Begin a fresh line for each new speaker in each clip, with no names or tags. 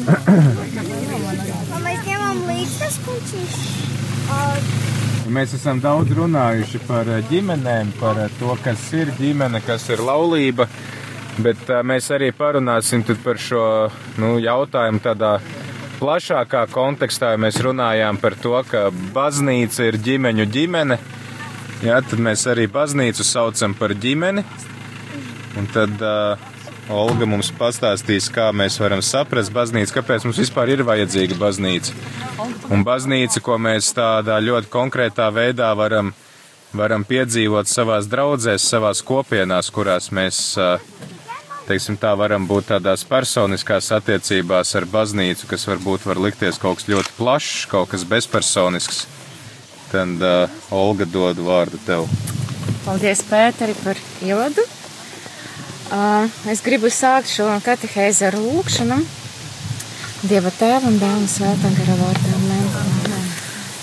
Un mēs ņemam līdzi tas kučiņš.
Mēs esam daudz runājuši par eh, ģimenēm, par eh, to, kas ir ģimene, kas ir laulība, bet uh, mēs arī parunāsim par šo nu, jautājumu tādā plašākā kontekstā. Mēs runājām par to, ka baznīca ir ģimeņu ģimene. Jā, tad mēs arī baznīcu saucam par ģimeni. Un tad uh, Olga mums pastāstīs, kā mēs varam saprast baznīcu, kāpēc mums vispār ir vajadzīga baznīca. Un baznīca, ko mēs tādā ļoti konkrētā veidā varam, varam piedzīvot savās draudzēs, savās kopienās, kurās mēs, teiksim tā, varam būt tādās personiskās attiecībās ar baznīcu, kas varbūt var likties kaut kas ļoti plašs, kaut kas bezpersonisks. Tad uh, Olga dod vārdu tev.
Paldies, Pēteri, par ievadu. Es gribu sākt šo katehēzi ar lūkšanu. Dieva tēvam, dēlam, svētā gara vārdām.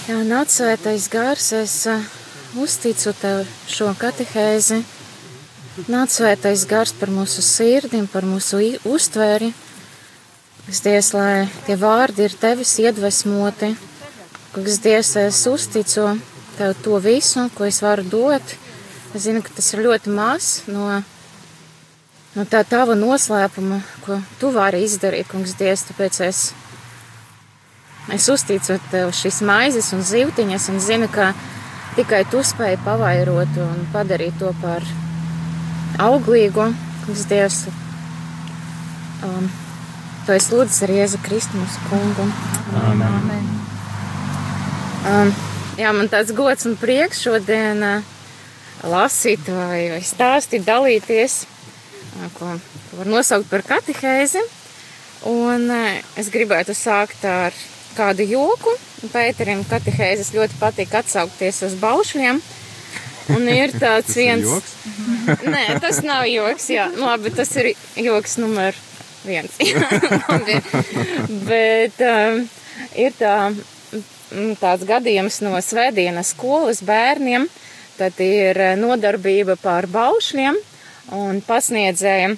Jā, nāc svētais gars, es uzticu tev šo katehēzi. Nāc svētais gars par mūsu sirdim, par mūsu uztvēri. Es Dievs, lai tie vārdi ir tevis iedvesmoti. Kungs, Dievs, es uzticu tev to visu, ko es varu dot. Es zinu, ka tas ir ļoti maz no no tā tava noslēpuma, ko tu vari izdarīt, kungs, Dievs, tāpēc es, es uzticu tev šīs maizes un zīvtiņas un zinu, ka tikai tu spēji pavairot un padarīt to par auglīgu, kungs, Dievs. Um, to es lūdzu ar Jēzu Kristu mūsu kungu. Amen. Amen. Um, jā, man tāds gods un prieks šodien uh, lasīt vai, vai stāstīt, dalīties ko var nosaukt par katehēzi. Un es gribētu sākt ar kādu joku. Pēterim katehēzes ļoti patīk atsaukties uz baušļiem. Un ir tāds viens. Nē, tas nav joks, jā. Nu, labi, tas ir joks numur viens. Bet um, ir tā, tāds gadījums no svētdienas skolas bērniem. Tad ir nodarbība pār baušļiem un pasniedzēja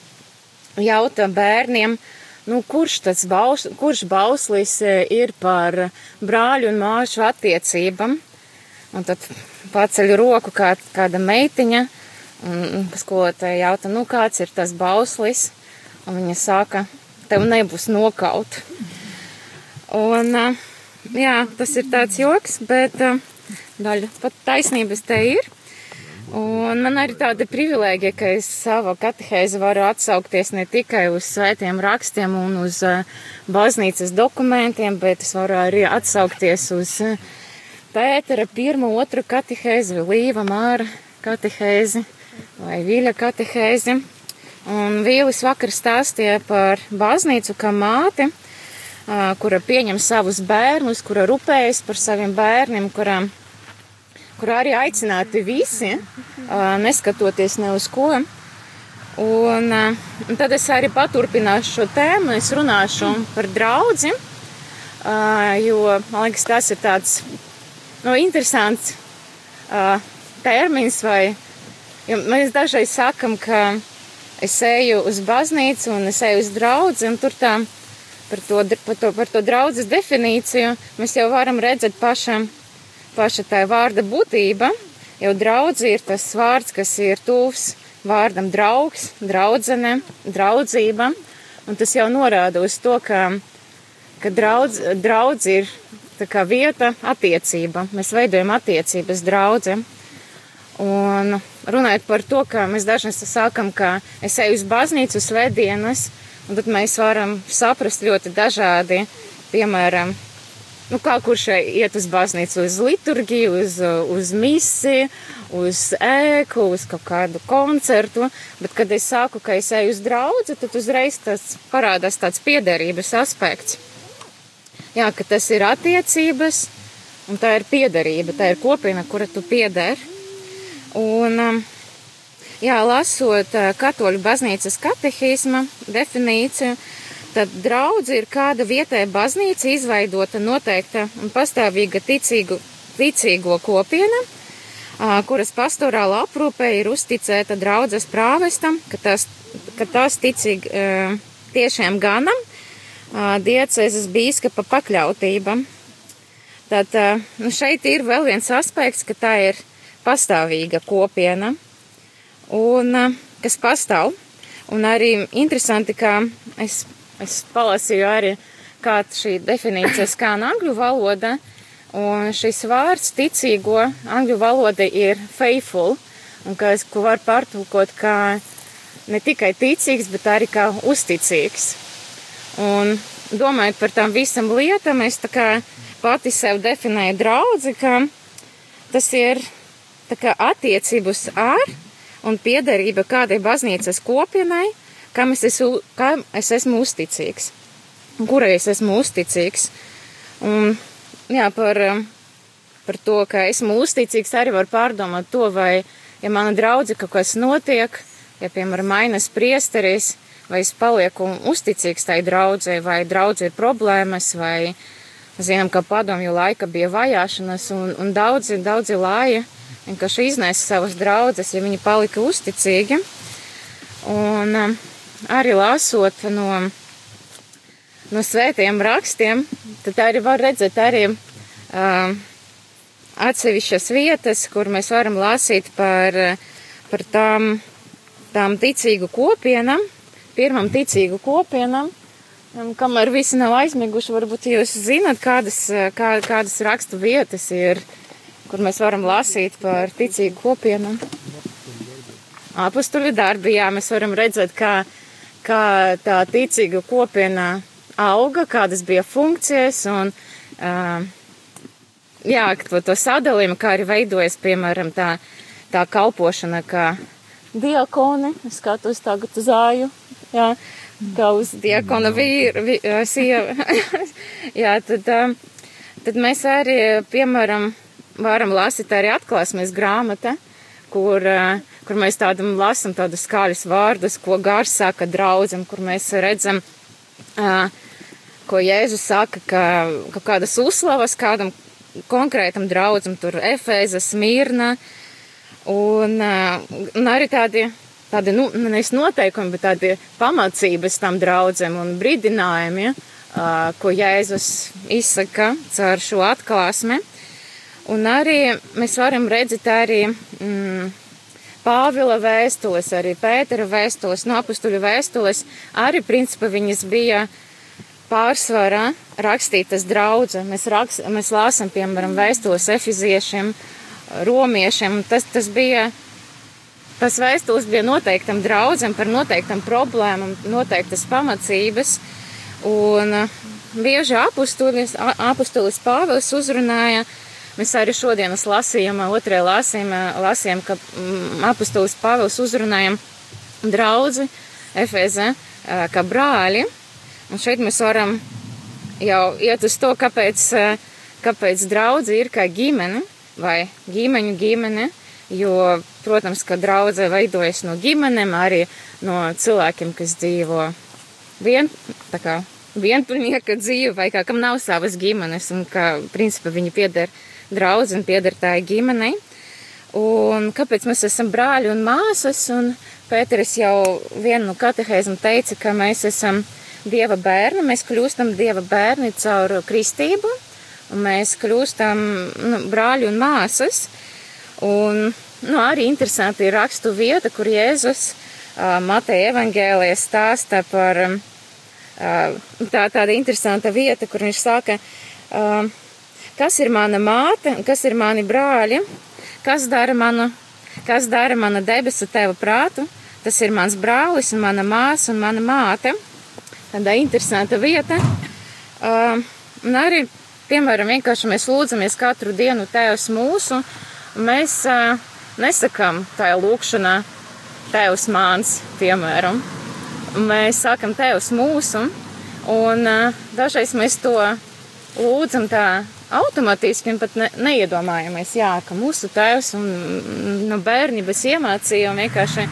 jauta bērniem, nu, kurš tas baus, kurš bauslis e, ir par brāļu un māšu attiecībām. Un tad paceļ roku kā, kāda meitiņa, un skolotāja jauta, nu, kāds ir tas bauslis, un viņa saka, tev nebūs nokaut. Un, e, jā, tas ir tāds joks, bet e, daļa pat taisnības te ir. Un man arī tāda privilēģija, ka es savu katehēzi varu atsaukties ne tikai uz svētiem rakstiem un uz uh, baznīcas dokumentiem, bet es varu arī atsaukties uz uh, Pētera pirmo, otru katehēzi, Līva Māra katehēzi vai Viļa katehēzi. Un Vīlis vakar stāstīja par baznīcu kā māti, uh, kura pieņem savus bērnus, kura rūpējas par saviem bērniem, kurām kur arī aicināti visi, neskatoties ne uz ko. Un, un tad es arī paturpināšu šo tēmu, es runāšu par draudzi, jo, man liekas, tas ir tāds, nu, interesants termins, vai, mēs dažreiz sakam, ka es eju uz baznīcu un es eju uz draudzi, un tur tā, par to, par to, par to draudzes definīciju mēs jau varam redzēt pašam paša tā vārda būtība, jau draudzi ir tas vārds, kas ir tūs vārdam draugs, draudzene, draudzība, un tas jau norāda uz to, ka, ka draudz, draudz ir kā vieta attiecība. Mēs veidojam attiecības draudze. Un runājot par to, ka mēs dažreiz sākam, ka es eju uz baznīcu svētdienas, un tad mēs varam saprast ļoti dažādi, piemēram, nu, kā kurš iet uz baznīcu, uz liturgiju, uz, uz misi, uz ēku, uz kaut kādu koncertu, bet, kad es saku, ka es eju uz draudzi, tad uzreiz tas parādās tāds piederības aspekts. Jā, ka tas ir attiecības, un tā ir piederība, tā ir kopiena, kura tu pieder. Un, um, jā, lasot uh, katoļu baznīcas katehisma definīciju, Tad draudze ir kāda vietēja baznīca izveidota noteikta un pastāvīga ticīgu, ticīgo kopiena, kuras pastorāla aprūpē ir uzticēta draudzes prāvestam, ka tās, ka tās ticīgi tiešiem ganam, diecēzes bīskapa pakļautība. Tad nu šeit ir vēl viens aspekts, ka tā ir pastāvīga kopiena, un kas pastāv. Un arī interesanti, ka es, es palasīju arī, kā šī definīcija skan angļu valoda, un šis vārds ticīgo angļu valoda ir faithful, un kas, ko var pārtulkot kā ne tikai ticīgs, bet arī kā uzticīgs. Un domājot par tām visam lietām, es tā kā pati sev definēju draudzi, ka tas ir tā kā attiecības ar un piederība kādai baznīcas kopienai, kam es esmu, kam es esmu uzticīgs, kurai es esmu uzticīgs. Un, jā, par, par to, ka esmu uzticīgs, arī var pārdomāt to, vai, ja mana draudze kaut kas notiek, ja, piemēram, mainas priesteris, vai es palieku uzticīgs tai draudzē, vai draudzē ir problēmas, vai zinām, ka padomju laika bija vajāšanas, un, un daudzi, daudzi lāja vienkārši iznēsa savas draudzes, ja viņi palika uzticīgi. Un um, arī lasot no, no svētiem rakstiem, tad arī var redzēt arī um, atsevišķas vietas, kur mēs varam lasīt par, par tām, tām ticīgu kopienām, pirmam ticīgu kopienam, kamēr visi nav aizmiguši, varbūt jūs zinat, kādas, kā, kādas rakstu vietas ir, kur mēs varam lasīt par ticīgu kopienu. Apustuļu darbi, jā, mēs varam redzēt, kā, kā tā ticīga kopiena auga, kādas bija funkcijas un, uh, jā, to, to sadalījumu, kā arī veidojas, piemēram, tā, tā kalpošana, kā diakoni, skatos tagad uz āju, jā, kā uz diakona vīru, vi, sieva. jā, tad, tad mēs arī, piemēram, varam lasīt arī atklāsmes grāmata, kur, kur mēs tādam lasam tādus skaļus vārdus, ko gars saka draudzam, kur mēs redzam, ko Jēzus saka, ka, ka kādas uzslavas kādam konkrētam draudzam, tur Efēza, Smirna, un, un arī tādi tādi, nu, nevis noteikumi, bet tādi pamācības tam draudzēm un brīdinājumi, ja, ko Jēzus izsaka caur šo atklāsmi. Un arī mēs varam redzēt arī mm, Pāvila vēstules, arī Pētera vēstules, no apustuļu vēstules, arī principā viņas bija pārsvarā rakstītas draudze. Mēs, rakst, mēs lāsam, piemēram, vēstules efiziešiem, romiešiem, tas, tas bija Tas vēstules bija noteiktam draudzam par noteiktam problēmam, noteiktas pamacības. Un uh, bieži apustulis, apustulis Pāvils uzrunāja, mēs arī šodienas lasījumā, otrajā lasījumā lasījām, ka mm, apustulis Pāvils uzrunāja draudzi Efeze uh, kā brāļi. Un šeit mēs varam jau iet uz to, kāpēc, uh, kāpēc draudzi ir kā ģimene vai ģimeņu ģimene jo, protams, ka draudzē veidojas no ģimenēm, arī no cilvēkiem, kas dzīvo vien, tā kā vienpilnieka dzīve vai kā kam nav savas ģimenes un ka, principā, viņi pieder draudz un pieder tā ģimenei. Un kāpēc mēs esam brāļi un māsas, un Pēteris jau vienu no katehēzmu teica, ka mēs esam Dieva bērni, mēs kļūstam Dieva bērni caur kristību, un mēs kļūstam nu, brāļi un māsas, Un nu, arī interesanti ir rakstu vieta, kur Jēzus uh, Mateja evangēlija stāsta par uh, tā, tāda interesanta vieta, kur viņš saka, uh, kas ir mana māte, kas ir mani brāļi, kas dara manu, kas dara mana debesu teva prātu, tas ir mans brālis un mana māsa un mana māte. Tāda interesanta vieta. Uh, un arī, piemēram, vienkārši mēs lūdzamies katru dienu Tēvs mūsu, uh, Mēs uh, nesakām tajā lūkšanā Tevs māns, piemēram. Mēs sākam Tevs mūsu, un uh, dažreiz mēs to lūdzam tā automātiski un pat ne, neiedomājamies, jā, ka mūsu tēvs un no bērnības iemācīja un vienkārši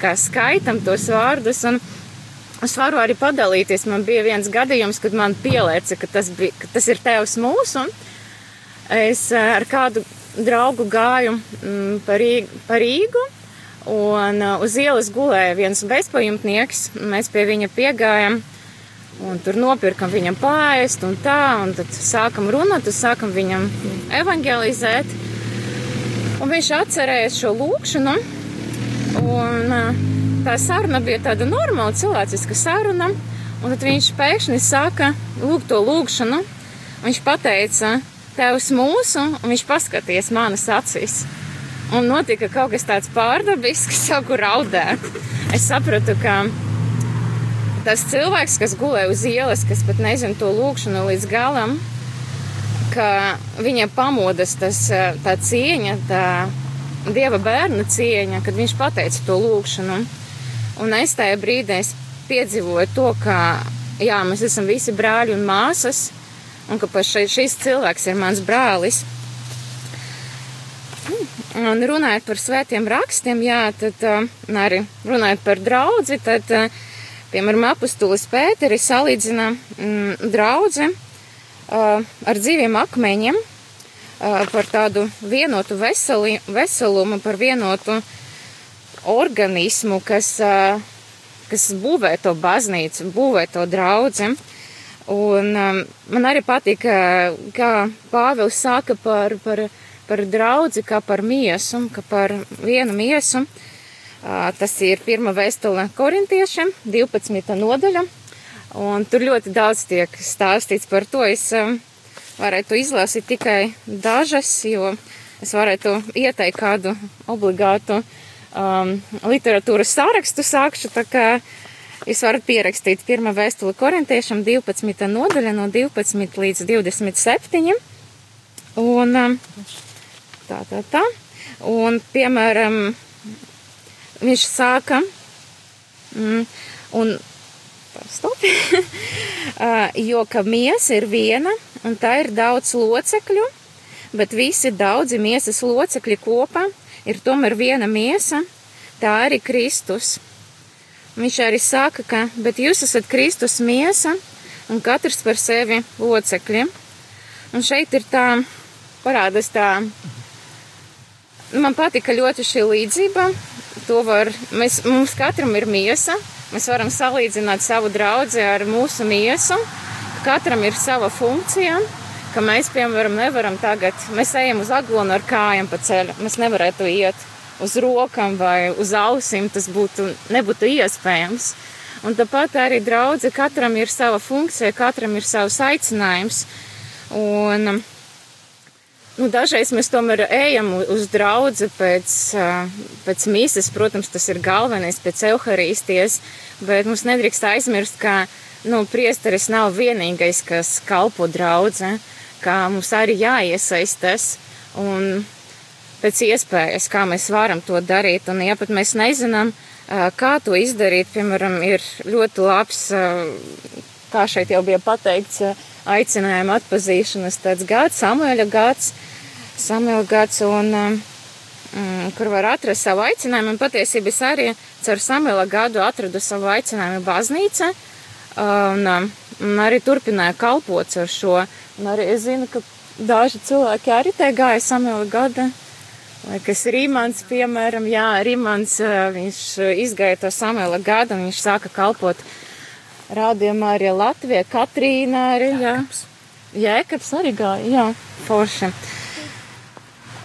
kā skaitam tos vārdus. Un es varu arī padalīties. Man bija viens gadījums, kad man pielēca, ka tas, bija, ka tas ir tēvs mūsu. Es ar kādu draugu gāju mm, pa, Rīgu, pa Rīgu, un uh, uz ielas gulēja viens bezpajumtnieks. Mēs pie viņa piegājām, Un tur nopirkam viņam pāriest un tā, un tad sākam runāt, tad sākam viņam evangelizēt. Un viņš atcerējās šo lūkšanu, un tā saruna bija tāda normāla cilvēciska saruna, un tad viņš pēkšņi sāka lūgt to lūkšanu. Viņš pateica, Tevs mūsu, un viņš paskatījās manas acīs. Un notika kaut kas tāds pārdabisks, sāku raudēt. Es sapratu, ka tas cilvēks, kas gulēja uz ielas, kas pat nezina to lūkšanu līdz galam, ka viņa pamodas tas, tā cieņa, tā dieva bērna cieņa, kad viņš pateica to lūkšanu. Un es tajā brīdī piedzīvoju to, ka jā, mēs esam visi brāļi un māsas, un ka šis cilvēks ir mans brālis. Un runājot par svētiem rakstiem, jā, tad arī runājot par draudzi, tad, piemēram, apustulis Pēteris salīdzina mm, draudzi ar dzīviem akmeņiem, par tādu vienotu veseli, veselumu, par vienotu organismu, kas, kas būvē to baznīcu, būvē to draudzi. Un um, man arī patīk, kā Pāvils saka par, par, par draudzi, kā par miesu, kā par vienu miesu. Uh, tas ir pirma vēstule korintiešiem, 12. nodaļa. Un tur ļoti daudz tiek stāstīts par to. Es varētu izlasīt tikai dažas, jo es varētu ieteikt kādu obligātu um, literatūras sārakstu sākšu. Jūs varat pierakstīt pirmā vēstule korintiešam 12. nodaļa no 12 līdz 27. Un tā, tā, tā. Un, piemēram, viņš sāka, mm, un, stop, jo, ka miesa ir viena, un tā ir daudz locekļu, bet visi daudzi miesas locekļi kopā ir tomēr viena miesa, tā arī Kristus. Viņš arī saka, ka, bet jūs esat Kristus miesa un katrs par sevi locekļi. Un šeit ir tā, parādas tā, man patika ļoti šī līdzība. To var, mēs, mums katram ir miesa, mēs varam salīdzināt savu draudzi ar mūsu miesu, katram ir sava funkcija, mēs, piemēram, nevaram tagad, mēs ejam uz aglonu ar kājām pa ceļu, mēs nevarētu iet uz rokām vai uz ausīm, tas būtu, nebūtu iespējams. Un tāpat arī draudze, katram ir sava funkcija, katram ir savs aicinājums. Un, nu, dažreiz mēs tomēr ejam uz draudzi pēc, pēc mīsas, protams, tas ir galvenais, pēc euharīsties, bet mums nedrīkst aizmirst, ka, nu, priesteris nav vienīgais, kas kalpo draudze, ka mums arī jāiesaistas. Un pēc iespējas, kā mēs varam to darīt. Un, ja pat mēs nezinām, kā to izdarīt, piemēram, ir ļoti labs, kā šeit jau bija pateikts, aicinājuma atpazīšanas tāds gads, Samuēļa gads, Samuēļa gads, un mm, kur var atrast savu aicinājumu. Un patiesībā es arī caur Samuēļa gadu atradu savu aicinājumu baznīca, un, un arī turpināju kalpot ar šo. Un arī es zinu, ka daži cilvēki arī te gāja Samuēļa gada kas Rīmans, piemēram, jā, Rīmans, viņš izgāja to Samuela gadu un viņš sāka kalpot rādījumā arī Latvijā, Katrīna arī, jā. Jēkabs arī gāja, jā, forši.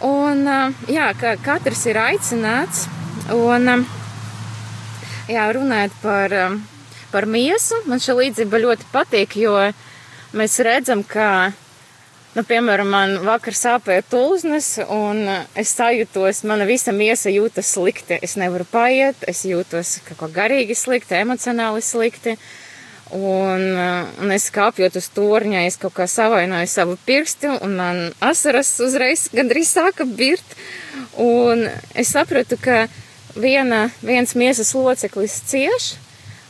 Un, jā, ka katrs ir aicināts un, jā, runājot par, par miesu, man šī līdzība ļoti patīk, jo mēs redzam, ka Nu, piemēram, man vakar sāpēja tulznes, un es sajūtos, mana visa miesa jūtas slikti. Es nevaru paiet, es jūtos kaut kā garīgi slikti, emocionāli slikti. Un, un es kāpjot uz torņa, es kaut kā savainoju savu pirksti, un man asaras uzreiz gandrīz sāka birt. Un es sapratu, ka viena, viens miesas loceklis cieš,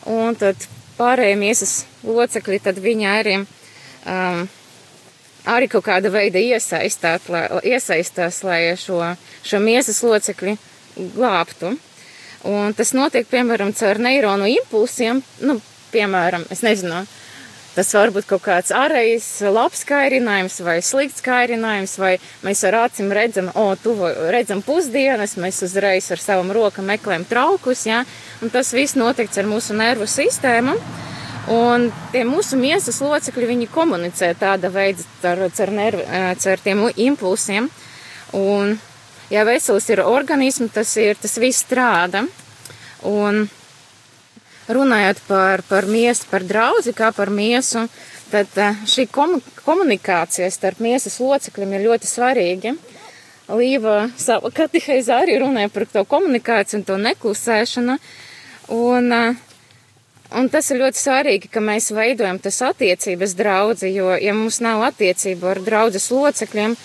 un tad pārējie miesas locekļi, tad viņi arī um, arī kaut kāda veida iesaistāt, lai, iesaistās, lai šo, šo miesas locekļi glābtu. Un tas notiek, piemēram, caur neironu impulsiem, nu, piemēram, es nezinu, tas var būt kaut kāds ārējs labs kairinājums vai slikts kairinājums, vai mēs ar acīm redzam, o, tuvo, redzam pusdienas, mēs uzreiz ar savam rokam meklējam traukus, ja? un tas viss notiek ar mūsu nervu sistēmu. Un tie mūsu miesas locekļi, viņi komunicē tāda veida ar, ar, nervi, ar tiem impulsiem. Un, ja vesels ir organisms, tas ir, tas viss strādā. Un runājot par, par miesu, par draudzi kā par miesu, tad šī komunikācija starp miesas locekļiem ir ļoti svarīga. Līva savā kateheizā arī runāja par to komunikāciju un to neklusēšanu. Un, un tas ir ļoti svarīgi, ka mēs veidojam tas attiecības draudzi, jo, ja mums nav attiecību ar draudzes locekļiem,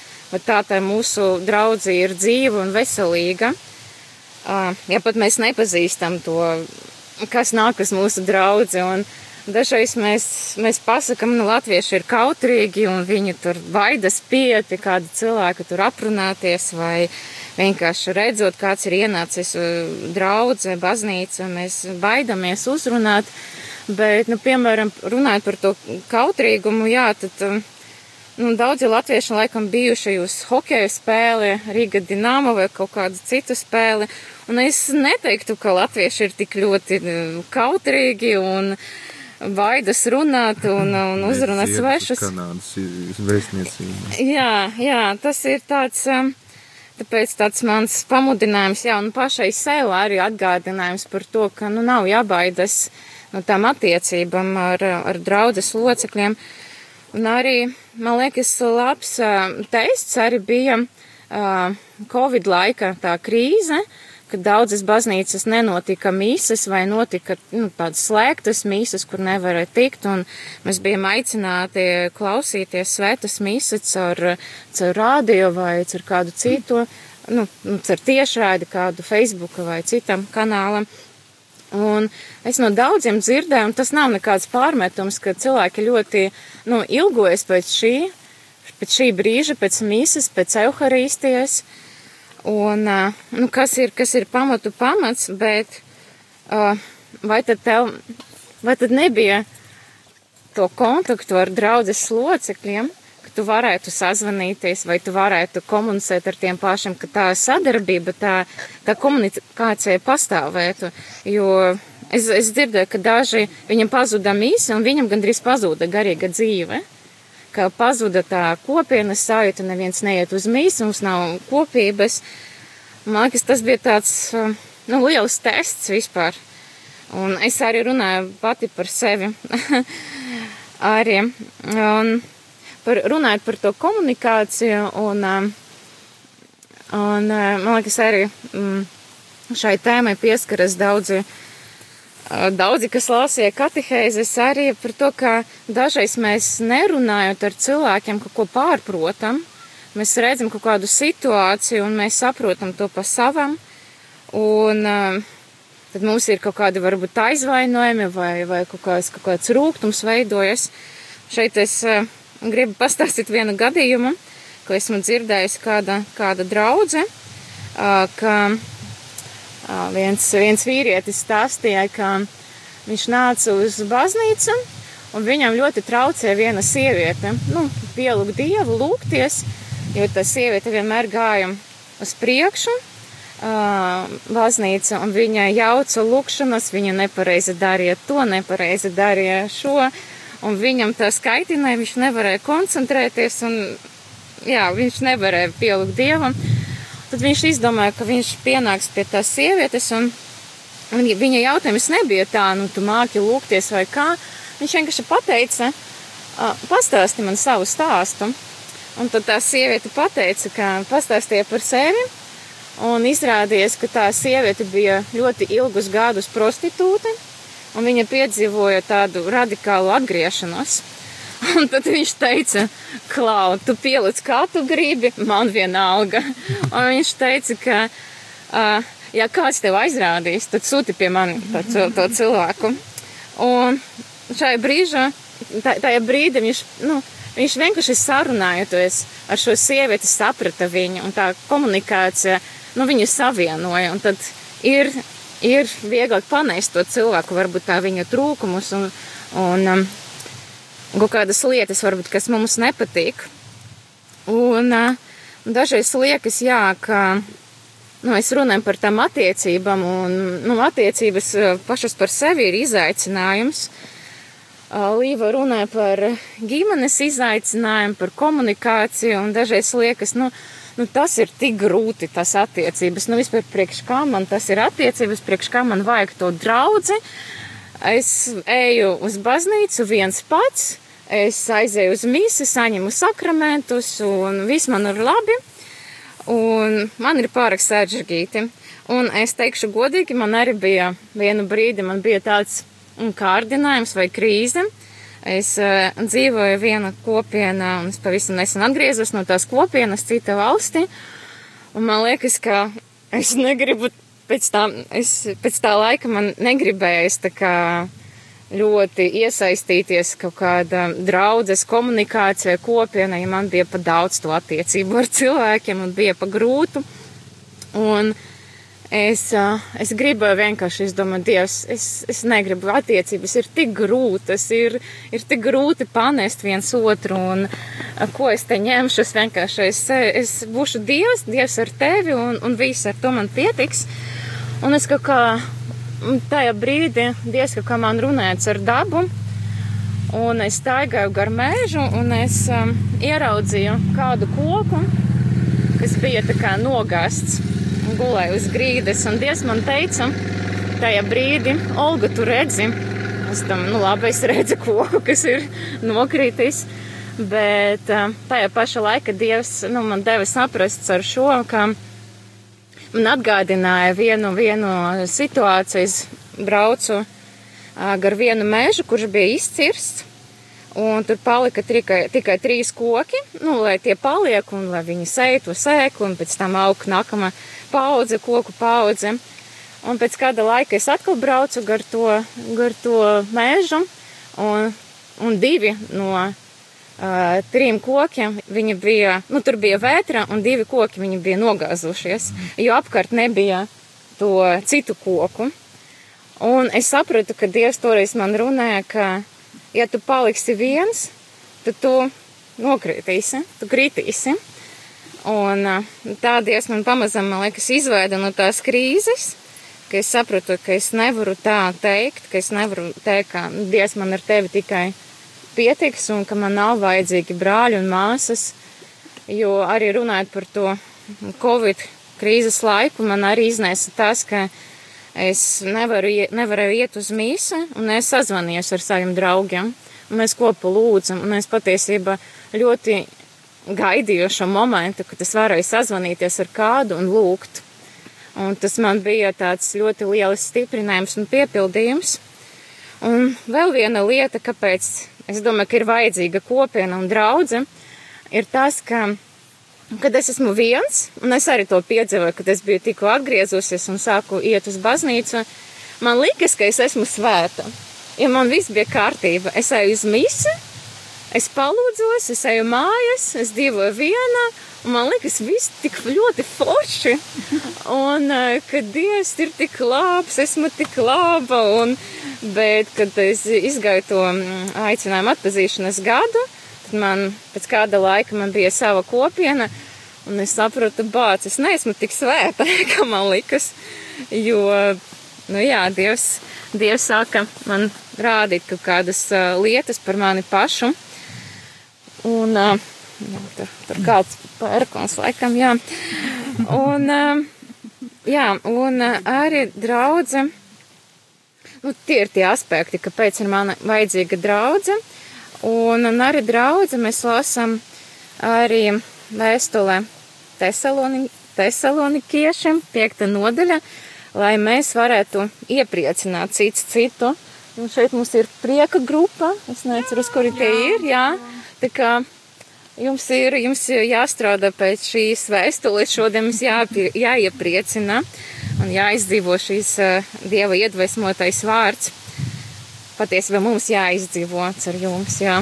tā tā mūsu draudzi ir dzīva un veselīga. Ja pat mēs nepazīstam to, kas nāk uz mūsu draudzi, un Dažreiz mēs, mēs pasakam, nu, latvieši ir kautrīgi un viņi tur baidas piet pie kāda cilvēka tur aprunāties vai vienkārši redzot, kāds ir ienācis uh, draudze, baznīca, mēs baidamies uzrunāt, bet, nu, piemēram, runājot par to kautrīgumu, jā, tad, um, nu, daudzi latvieši laikam bijuši uz hokeja spēli, Riga Dinamo vai kaut kādu citu spēli, un es neteiktu, ka latvieši ir tik ļoti uh, kautrīgi un, baidas runāt un, un uzrunāt svešus. Jā, jā, tas ir tāds, um, tāpēc tāds mans pamudinājums, jā, un pašai sev arī atgādinājums par to, ka, nu, nav jābaidas no tām attiecībām ar, ar draudzes locekļiem. Un arī, man liekas, labs tests arī bija Covid laika tā krīze, uh, ka daudzas baznīcas nenotika mīsas vai notika nu, tādas slēgtas mīsas, kur nevarēja tikt, un mēs bijām aicināti klausīties svētas mīsas caur, caur rādio vai caur kādu citu, nu, nu caur tiešraidi kādu Facebook vai citam kanālam. Un es no daudziem dzirdēju, un tas nav nekāds pārmetums, ka cilvēki ļoti, nu, ilgojas pēc šī, pēc šī brīža, pēc mīsas, pēc euharīstijas. Uh, Un, nu, kas ir, kas ir pamatu pamats, bet vai tad tev, vai tad nebija to kontaktu ar draudzes locekļiem, tu varētu sazvanīties, vai tu varētu komunicēt ar tiem pašiem, ka tā sadarbība, tā, tā komunikācija pastāvētu, jo es, es dzirdēju, ka daži viņam pazuda mīsa un viņam gandrīz pazuda garīga dzīve ka pazuda tā kopienas sajūta, neviens neiet uz mīsu, mums nav kopības. Man liekas, tas bija tāds, nu, liels tests vispār. Un es arī runāju pati par sevi. arī. Un par, runājot par to komunikāciju un, un man liekas, arī mm, šai tēmai pieskaras daudzi Daudzi, kas lasīja katehēzes, arī par to, ka dažreiz mēs nerunājot ar cilvēkiem kaut ko pārprotam, mēs redzam kaut kādu situāciju un mēs saprotam to pa savam, un tad mums ir kaut kādi varbūt aizvainojumi vai, vai kaut kāds, kaut kāds rūgtums veidojas. Šeit es gribu pastāstīt vienu gadījumu, ko esmu dzirdējusi kāda, kāda draudze, ka viens, viens vīrietis stāstīja, ka viņš nāca uz baznīcu un viņam ļoti traucēja viena sieviete. Nu, pielūgt dievu, lūgties, jo tā sieviete vienmēr gāja uz priekšu. Uh, baznīca, un viņa jauca lūkšanas, viņa nepareizi darīja to, nepareizi darīja šo, un viņam tas kaitināja, viņš nevarēja koncentrēties, un jā, viņš nevarēja pielūgt dievam. Tad viņš izdomāja, ka viņš pienāks pie tās sievietes, un viņa jautājums nebija tā, nu, tu māki lūgties vai kā. Viņš vienkārši pateica, pastāsti man savu stāstu. Un tad tā sieviete pateica, ka pastāstīja par sevi, un izrādījās, ka tā sieviete bija ļoti ilgus gadus prostitūte, un viņa piedzīvoja tādu radikālu atgriešanos. Un tad viņš teica, Klau, tu pielic kā tu gribi, man vienalga. Un viņš teica, ka, uh, ja kāds tev aizrādīs, tad sūti pie mani to, to cilvēku. Un šajā brīžā, tajā brīdī viņš, nu, viņš vienkārši sarunājoties ar šo sievieti saprata viņu, un tā komunikācija, nu, viņu savienoja. Un tad ir, ir vieglāk panēst to cilvēku, varbūt tā viņa trūkumus un, un um, kaut kādas lietas, varbūt, kas mums nepatīk. Un dažreiz liekas, jā, ka nu, es runāju par tām attiecībām, un nu, attiecības pašas par sevi ir izaicinājums. Līva runāja par ģimenes izaicinājumu, par komunikāciju, un dažreiz liekas, nu, nu, tas ir tik grūti, tas attiecības. Nu, vispār priekš kā man tas ir attiecības, priekš kā man vajag to draudzi. Es eju uz baznīcu viens pats, es aizēju uz misi, saņemu sakramentus, un viss man ir labi, un man ir pārāk saržģīti. Un es teikšu godīgi, man arī bija vienu brīdi, man bija tāds kārdinājums vai krīze. Es uh, dzīvoju viena kopienā, un es pavisam nesen atgriezos no tās kopienas cita valstī, un man liekas, ka es negribu pēc tā, es, pēc tā laika man negribējās tā kā ļoti iesaistīties kaut kāda draudzes komunikācija kopiena, ja man bija pa daudz to attiecību ar cilvēkiem un bija pa grūtu. Un, uh, Es, es gribēju vienkārši, es domāju, Dievs, es, es negribu attiecības, ir tik grūtas, ir, ir tik grūti panest viens otru, un ko es te ņemšu, es vienkārši, es, es būšu Dievs, Dievs ar tevi, un, un viss ar to man pietiks. Un es kaut kā tajā brīdī, Dievs kaut kā man runāts ar dabu, un es staigāju gar mēžu, un es um, ieraudzīju kādu koku, kas bija tā kā nogāsts gulēju uz grīdas, un Dievs man teica, tajā brīdī, Olga, tu redzi, es tam, nu labi, es redzu koku, kas ir nokritis, bet tajā paša laika Dievs, nu, man deva saprast ar šo, ka man atgādināja vienu, vienu situāciju, es braucu gar vienu mežu, kurš bija izcirsts, Un tur palika tikai, tikai trīs koki, nu, lai tie paliek un lai viņi sēto sēklu un pēc tam aug nākamā paudze, koku paudze. Un pēc kāda laika es atkal braucu gar to, gar to mežu un, un divi no uh, trim kokiem viņi bija, nu, tur bija vētra un divi koki viņi bija nogāzušies, jo apkārt nebija to citu koku. Un es sapratu, ka Dievs toreiz man runāja, ka ja tu paliksi viens, tad tu nokritīsi, tu kritīsi. Un tā Dievs man pamazam, man liekas, izvaida no tās krīzes, ka es sapratu, ka es nevaru tā teikt, ka es nevaru teikt, ka Dievs man ar tevi tikai pietiks un ka man nav vajadzīgi brāļi un māsas, jo arī runājot par to Covid krīzes laiku, man arī iznesa tas, ka Es nevaru, nevarēju iet uz mīsu, un es sazvanījos ar saviem draugiem. Mēs kopā lūdzam, un es patiesībā ļoti gaidīju šo momentu, kad es varēju sazvanīties ar kādu un lūgt. Un tas man bija tāds ļoti liels stiprinājums un piepildījums. Un vēl viena lieta, kāpēc es domāju, ka ir vajadzīga kopiena un draudze, ir tas, ka kad es esmu viens, un es arī to piedzīvoju, kad es biju tikko atgriezusies un sāku iet uz baznīcu, man liekas, ka es esmu svēta. Ja man viss bija kārtība, es eju uz misi, es palūdzos, es eju mājas, es dzīvoju viena, un man liekas, viss tik ļoti forši. Un, eh, ka Dievs ir tik labs, esmu tik laba, un, bet, kad es izgāju to mm, aicinājumu atpazīšanas gadu, Tad man pēc kāda laika man bija sava kopiena, un es sapratu, bāc, es neesmu tik svēta, kā man likas, jo, nu jā, Dievs, Dievs sāka man rādīt kaut kādas uh, lietas par mani pašu, un, jā, tur, tur kāds pērkons laikam, jā, un, jā, un arī draudze, nu, tie ir tie aspekti, kāpēc ir mana vajadzīga draudze, Un, un arī draudzi mēs lasām arī vēstulē Tesaloni, Tesalonikiešiem, piekta nodaļa, lai mēs varētu iepriecināt cits citu. Un šeit mums ir prieka grupa, es neceru, kuri tie ir, jā. Tā kā jums ir, jums jāstrādā pēc šīs vēstules, šodien mums jāpie, jāiepriecina un jāizdzīvo šīs uh, Dieva iedvesmotais vārds. Patiesībā mums jāizdzīvo ar jums, jā.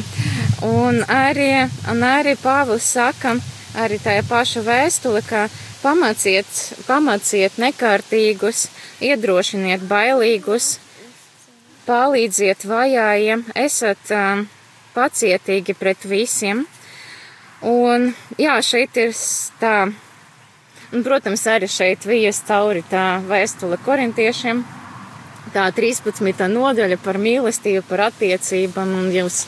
Un arī, un arī Pāvils saka, arī tajā paša vēstule, ka pamāciet, pamāciet nekārtīgus, iedrošiniet bailīgus, palīdziet vajājiem, esat um, pacietīgi pret visiem. Un, jā, šeit ir tā, un, protams, arī šeit vijas cauri tā vēstule korintiešiem tā 13. nodaļa par mīlestību, par attiecībām, un jūs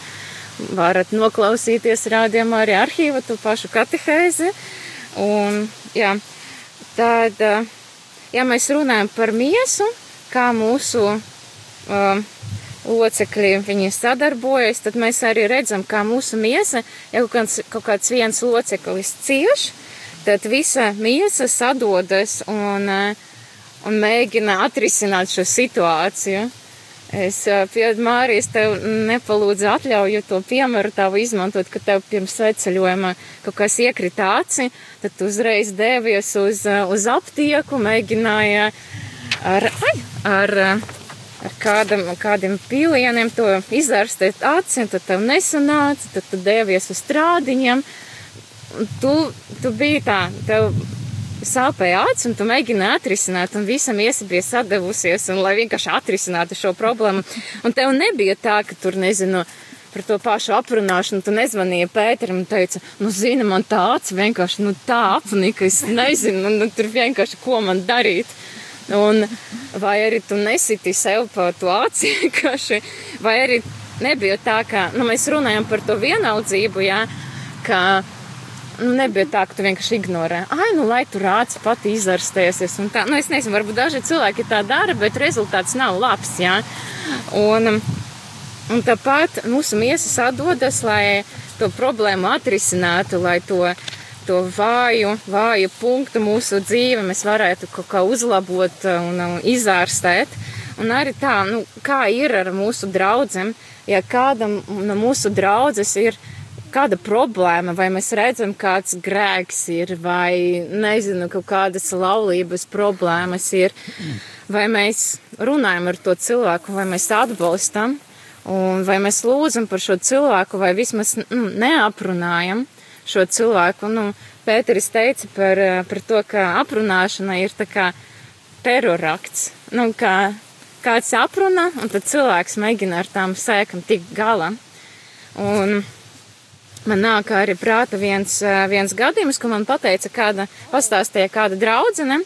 varat noklausīties rādījumā arī arhīva to pašu katehēzi. Un, jā, tad, ja mēs runājam par miesu, kā mūsu uh, locekļi viņi sadarbojas, tad mēs arī redzam, kā mūsu miesa, ja kaut kāds, kaut kāds viens loceklis cieš, tad visa miesa sadodas un, un mēģina atrisināt šo situāciju. Es pie Mārijas tev nepalūdzu atļauju to piemēru tavu izmantot, ka tev pirms sveceļojuma kaut kas iekrita aci, tad tu uzreiz devies uz, uz aptieku, mēģināja ar, ai, ar, ar kādam, kādiem pīlieniem to izārstēt un tad tev nesanāca, tad tu devies uz strādiņiem. Tu, tu biji tā, tev sāpēja acis, un tu mēģini atrisināt, un visam iesa bija sadevusies, un lai vienkārši atrisinātu šo problēmu. Un tev nebija tā, ka tur, nezinu, par to pašu aprunāšanu, tu nezvanīji Pēteram un teici, nu, zini, man tā acis vienkārši, nu, tā apnika, ka es nezinu, nu, tur vienkārši, ko man darīt. Un vai arī tu nesiti sev pa to aci vienkārši, vai arī nebija tā, ka, nu, mēs runājam par to vienaldzību, jā, ka, nu, nebija tā, ka tu vienkārši ignorē. Ai, nu, lai tur rāds pati izārstēsies. Nu, es nezinu, varbūt daži cilvēki tā dara, bet rezultāts nav labs, jā. Un, un tāpat mūsu miesas atdodas, lai to problēmu atrisinātu, lai to, to vāju, vāju punktu mūsu dzīve mēs varētu kaut kā uzlabot un, un izārstēt. Un arī tā, nu, kā ir ar mūsu draudzēm, ja kādam no mūsu draudzes ir kāda problēma, vai mēs redzam, kāds grēks ir, vai nezinu, kaut kādas laulības problēmas ir, vai mēs runājam ar to cilvēku, vai mēs atbalstam, un vai mēs lūdzam par šo cilvēku, vai vismaz nu, neaprunājam šo cilvēku. Nu, Pēteris teica par, par to, ka aprunāšana ir tā kā terorakts. Nu, kā kāds apruna, un tad cilvēks mēģina ar tām sēkam tikt galā. Un man nāk arī prāta viens, viens gadījums, ko man pateica kāda, pastāstīja kāda draudzene.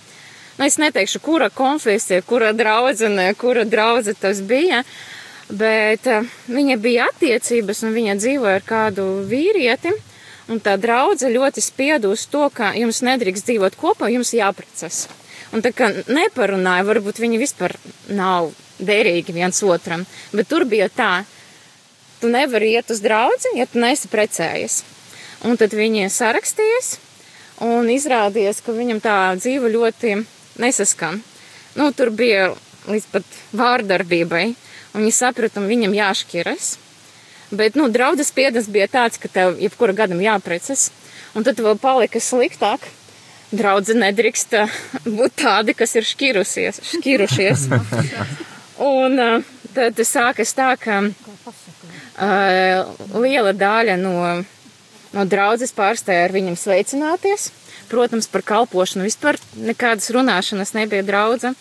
Nu, es neteikšu, kura konfesija, kura draudzene, kura draudze tas bija, bet uh, viņa bija attiecības un viņa dzīvoja ar kādu vīrieti. Un tā draudze ļoti spieda uz to, ka jums nedrīkst dzīvot kopā, jums jāprecas. Un tā kā neparunāja, varbūt viņi vispār nav derīgi viens otram, bet tur bija tā, tu nevari iet uz draudzi, ja tu neesi precējies. Un tad viņi sarakstījies, un izrādījās, ka viņam tā dzīve ļoti nesaskan. Nu, tur bija līdz pat vārdarbībai, un viņi saprata, viņam jāšķiras. Bet, nu, draudzes piedas bija tāds, ka tev jebkura gadam jāprecas, un tad vēl palika sliktāk. Draudze nedrīkst būt tādi, kas ir šķirusies, šķirušies. un uh, tad sākas tā, ka uh, liela daļa no, no draudzes pārstāja ar viņam sveicināties. Protams, par kalpošanu vispār nekādas runāšanas nebija draudza.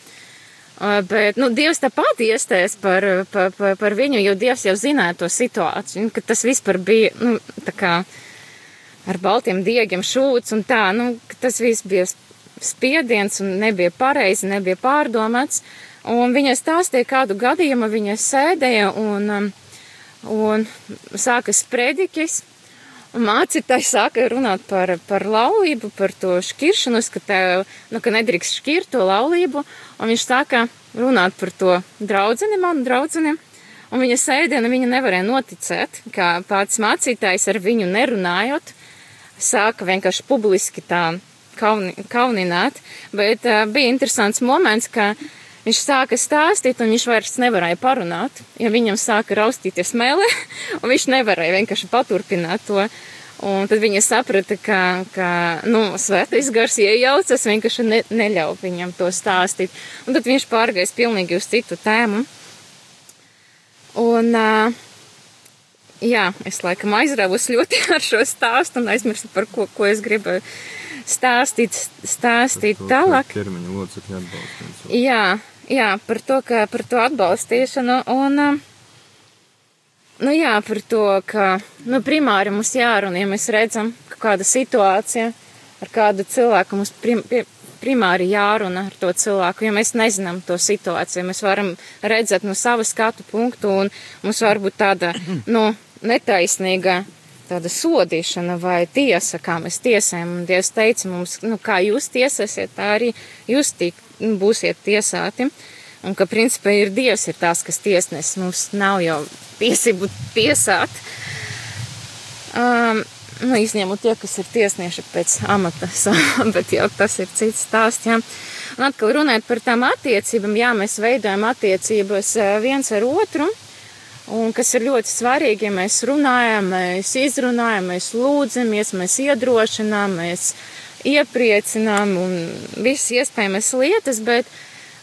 Uh, bet, nu, Dievs tāpat iestājas par, par, par, par viņu, jo Dievs jau zināja to situāciju, ka tas vispār bija, nu, kā ar baltiem diegiem šūts un tā, nu, tas viss bija spiediens un nebija pareizi, nebija pārdomāts. Un viņa stāstīja kādu gadījumu, viņa sēdēja un um, un sākas predikis. Un mācītājs sāka runāt par, par laulību, par to šķiršanos, ka, tev, nu, ka nedrīkst šķirt to laulību. Un viņš sāka runāt par to draudzeni, manu draudzeni. Un viņa sēdiena viņa nevarēja noticēt, ka pats mācītājs ar viņu nerunājot, sāka vienkārši publiski tā kauni, kaunināt. Bet uh, bija interesants moments, ka Viņš sāka stāstīt, un viņš vairs nevarēja parunāt, jo viņam sāka raustīties mele, un viņš nevarēja vienkārši paturpināt to. Un tad viņa saprata, ka, ka nu, svētais gars iejaucas, vienkārši ne, neļauj viņam to stāstīt. Un tad viņš pārgājis pilnīgi uz citu tēmu. Un, jā, es laikam aizrāvus ļoti ar šo stāstu un aizmirsu, par ko, ko es gribēju stāstīt, stāstīt
to,
tālāk.
Ķermeņa locekļu atbalstu.
Jā, jā, par to, ka par to atbalstīšanu un, nu jā, par to, ka, nu, primāri mums jārunā, ja mēs redzam, ka kāda situācija ar kādu cilvēku mums prim, pie, primāri jārunā ar to cilvēku, jo mēs nezinām to situāciju. Mēs varam redzēt no sava skatu punktu, un mums var būt tāda, nu, netaisnīga tāda sodīšana vai tiesa, kā mēs tiesājam. Un Dievs teica mums, nu, kā jūs tiesāsiet, tā arī jūs tik, būsiet tiesāti. Un ka, principā, ir Dievs ir tās, kas tiesnes. Mums nav jau tiesību tiesāt. Um, nu, izņemot tie, kas ir tiesnieši pēc amata, bet jau tas ir cits stāsts. Jā. Un atkal runājot par tām attiecībām, jā, mēs veidojam attiecības viens ar otru. Un kas ir ļoti svarīgi, ja mēs runājam, mēs izrunājam, mēs lūdzamies, mēs iedrošinām, mēs iepriecinām un visas iespējamas lietas, bet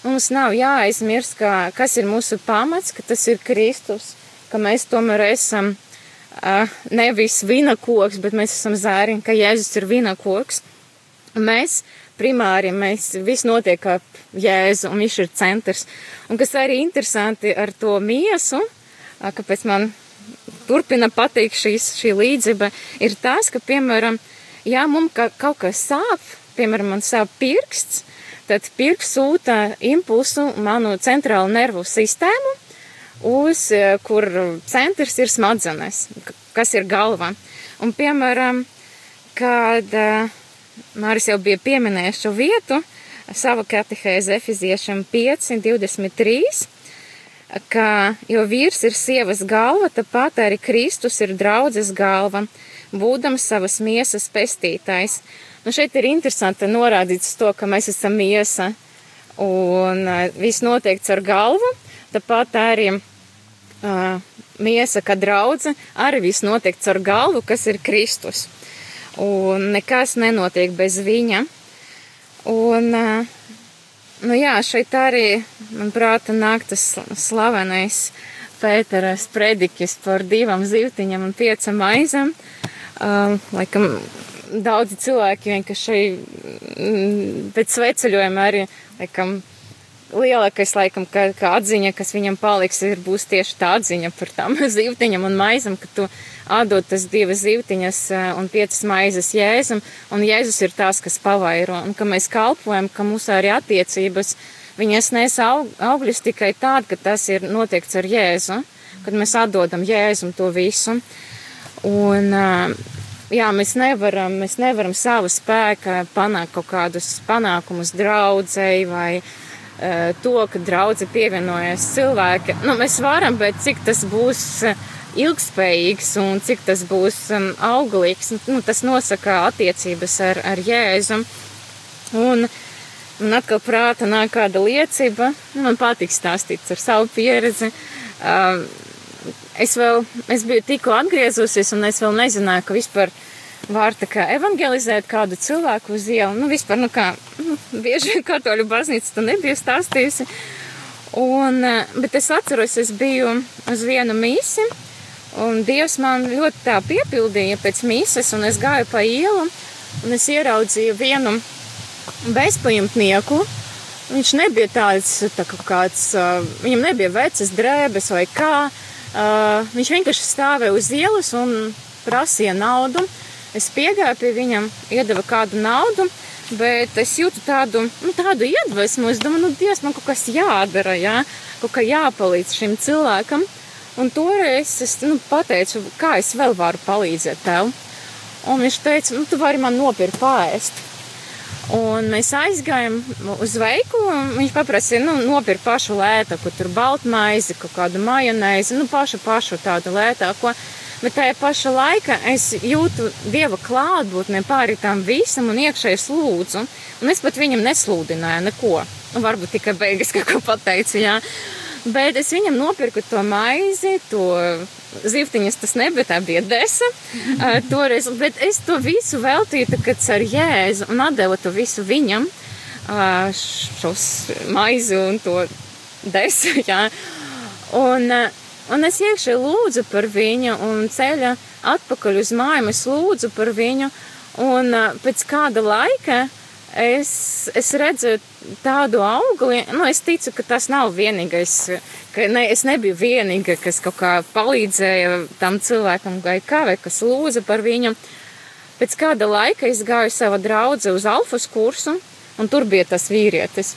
mums nav jāaizmirst, ka, kas ir mūsu pamats, ka tas ir Kristus, ka mēs tomēr esam uh, nevis vinakoks, bet mēs esam zēriņi, ka Jēzus ir vinakoks. Mēs primāri, mēs viss notiek ap Jēzu un viņš ir centrs. Un kas arī interesanti ar to miesu, kāpēc man turpina patikt šīs, šī līdzība, ir tas, ka, piemēram, ja mums ka, kaut kas sāp, piemēram, man sāp pirksts, tad pirksts sūta impulsu manu centrālu nervu sistēmu, uz kur centrs ir smadzenes, kas ir galva. Un, piemēram, kad Māris jau bija pieminējis šo vietu, sava katehēze efiziešam 5, 23, ka, jo vīrs ir sievas galva, tāpat arī Kristus ir draudzes galva, būdams savas miesas pestītājs. Nu, šeit ir interesanti norādīts to, ka mēs esam miesa, un viss noteikts ar galvu, tāpat arī uh, miesa, kā draudze, arī viss noteikts ar galvu, kas ir Kristus. Un nekas nenotiek bez viņa. Un uh, Nu jā, šeit arī, manuprāt, nāk tas slavenais Pēteras predikis par divām zīvtiņām un piecam maizam. Um, laikam, daudzi cilvēki vienkārši mm, pēc sveceļojuma arī, laikam, lielākais, laikam, kā, kā atziņa, kas viņam paliks, ir būs tieši tā atziņa par tām zīvtiņam un maizam, ka tu atdod tas divas zīvtiņas eh, un piecas maizes Jēzum, un Jēzus ir tās, kas pavairo, un ka mēs kalpojam, ka mūsu arī attiecības, viņas nes aug, augļus tikai tād, ka tas ir notiekts ar Jēzu, kad mēs atdodam Jēzum to visu. Un, eh, jā, mēs nevaram, mēs nevaram savu spēku panākt kaut kādus panākumus draudzēji vai uh, to, ka draudze pievienojas cilvēki. Nu, mēs varam, bet cik tas būs uh, ilgspējīgs un cik tas būs um, auglīgs, nu, tas nosaka attiecības ar, ar Jēzu. Un, un atkal prāta nāk kāda liecība, nu, man patīk stāstīt ar savu pieredzi. Uh, es vēl, es biju tikko atgriezusies un es vēl nezināju, ka vispār var tā kā evangelizēt kādu cilvēku uz ielu. Nu, vispār, nu kā, nu, bieži katoļu baznīca to nebija stāstījusi. Un, bet es atceros, es biju uz vienu mīsi, Un Dievs man ļoti tā piepildīja pēc mīsas, un es gāju pa ielu, un es ieraudzīju vienu bezpajumtnieku. Viņš nebija tāds, tā kā kāds, uh, viņam nebija vecas drēbes vai kā. Uh, viņš vienkārši stāvēja uz ielas un prasīja naudu. Es piegāju pie viņam, iedeva kādu naudu, bet es jūtu tādu, nu, tādu iedvesmu. Es domāju, nu, Dievs, man kaut kas jādara, jā, kaut kā jāpalīdz šim cilvēkam. Un toreiz es nu, pateicu, kā es vēl varu palīdzēt tev. Un viņš teica, nu, tu vari man nopirkt pāriest. Un mēs aizgājām uz veikalu, un viņš paprasīja, nu, nopirkt pašu lētāko, tur baltmaizi, kaut kādu majonēzi, nu, pašu, pašu tādu lētāko. Bet tajā pašā laikā es jūtu dieva klātbūtni pāri tam visam un iekšēji lūdzu. Un es pat viņam nesludināju neko. Nu, varbūt tikai beigas kaut ko pateicu, jā. Bet es viņam nopirku to maizi, to zivtiņas tas nebija, tā bija desa. Uh, toreiz, bet es to visu veltīju, kad ar jēzu un atdevu to visu viņam, uh, šos maizi un to desu, jā. Un, uh, un es iekšē lūdzu par viņu un ceļa atpakaļ uz māju, es lūdzu par viņu. Un uh, pēc kāda laika es, es redzu tādu augli, nu, es ticu, ka tas nav vienīgais, ka ne, es nebiju vienīga, kas kaut kā palīdzēja tam cilvēkam vai kā, vai kas lūza par viņu. Pēc kāda laika es gāju sava draudze uz alfas kursu, un tur bija tas vīrietis.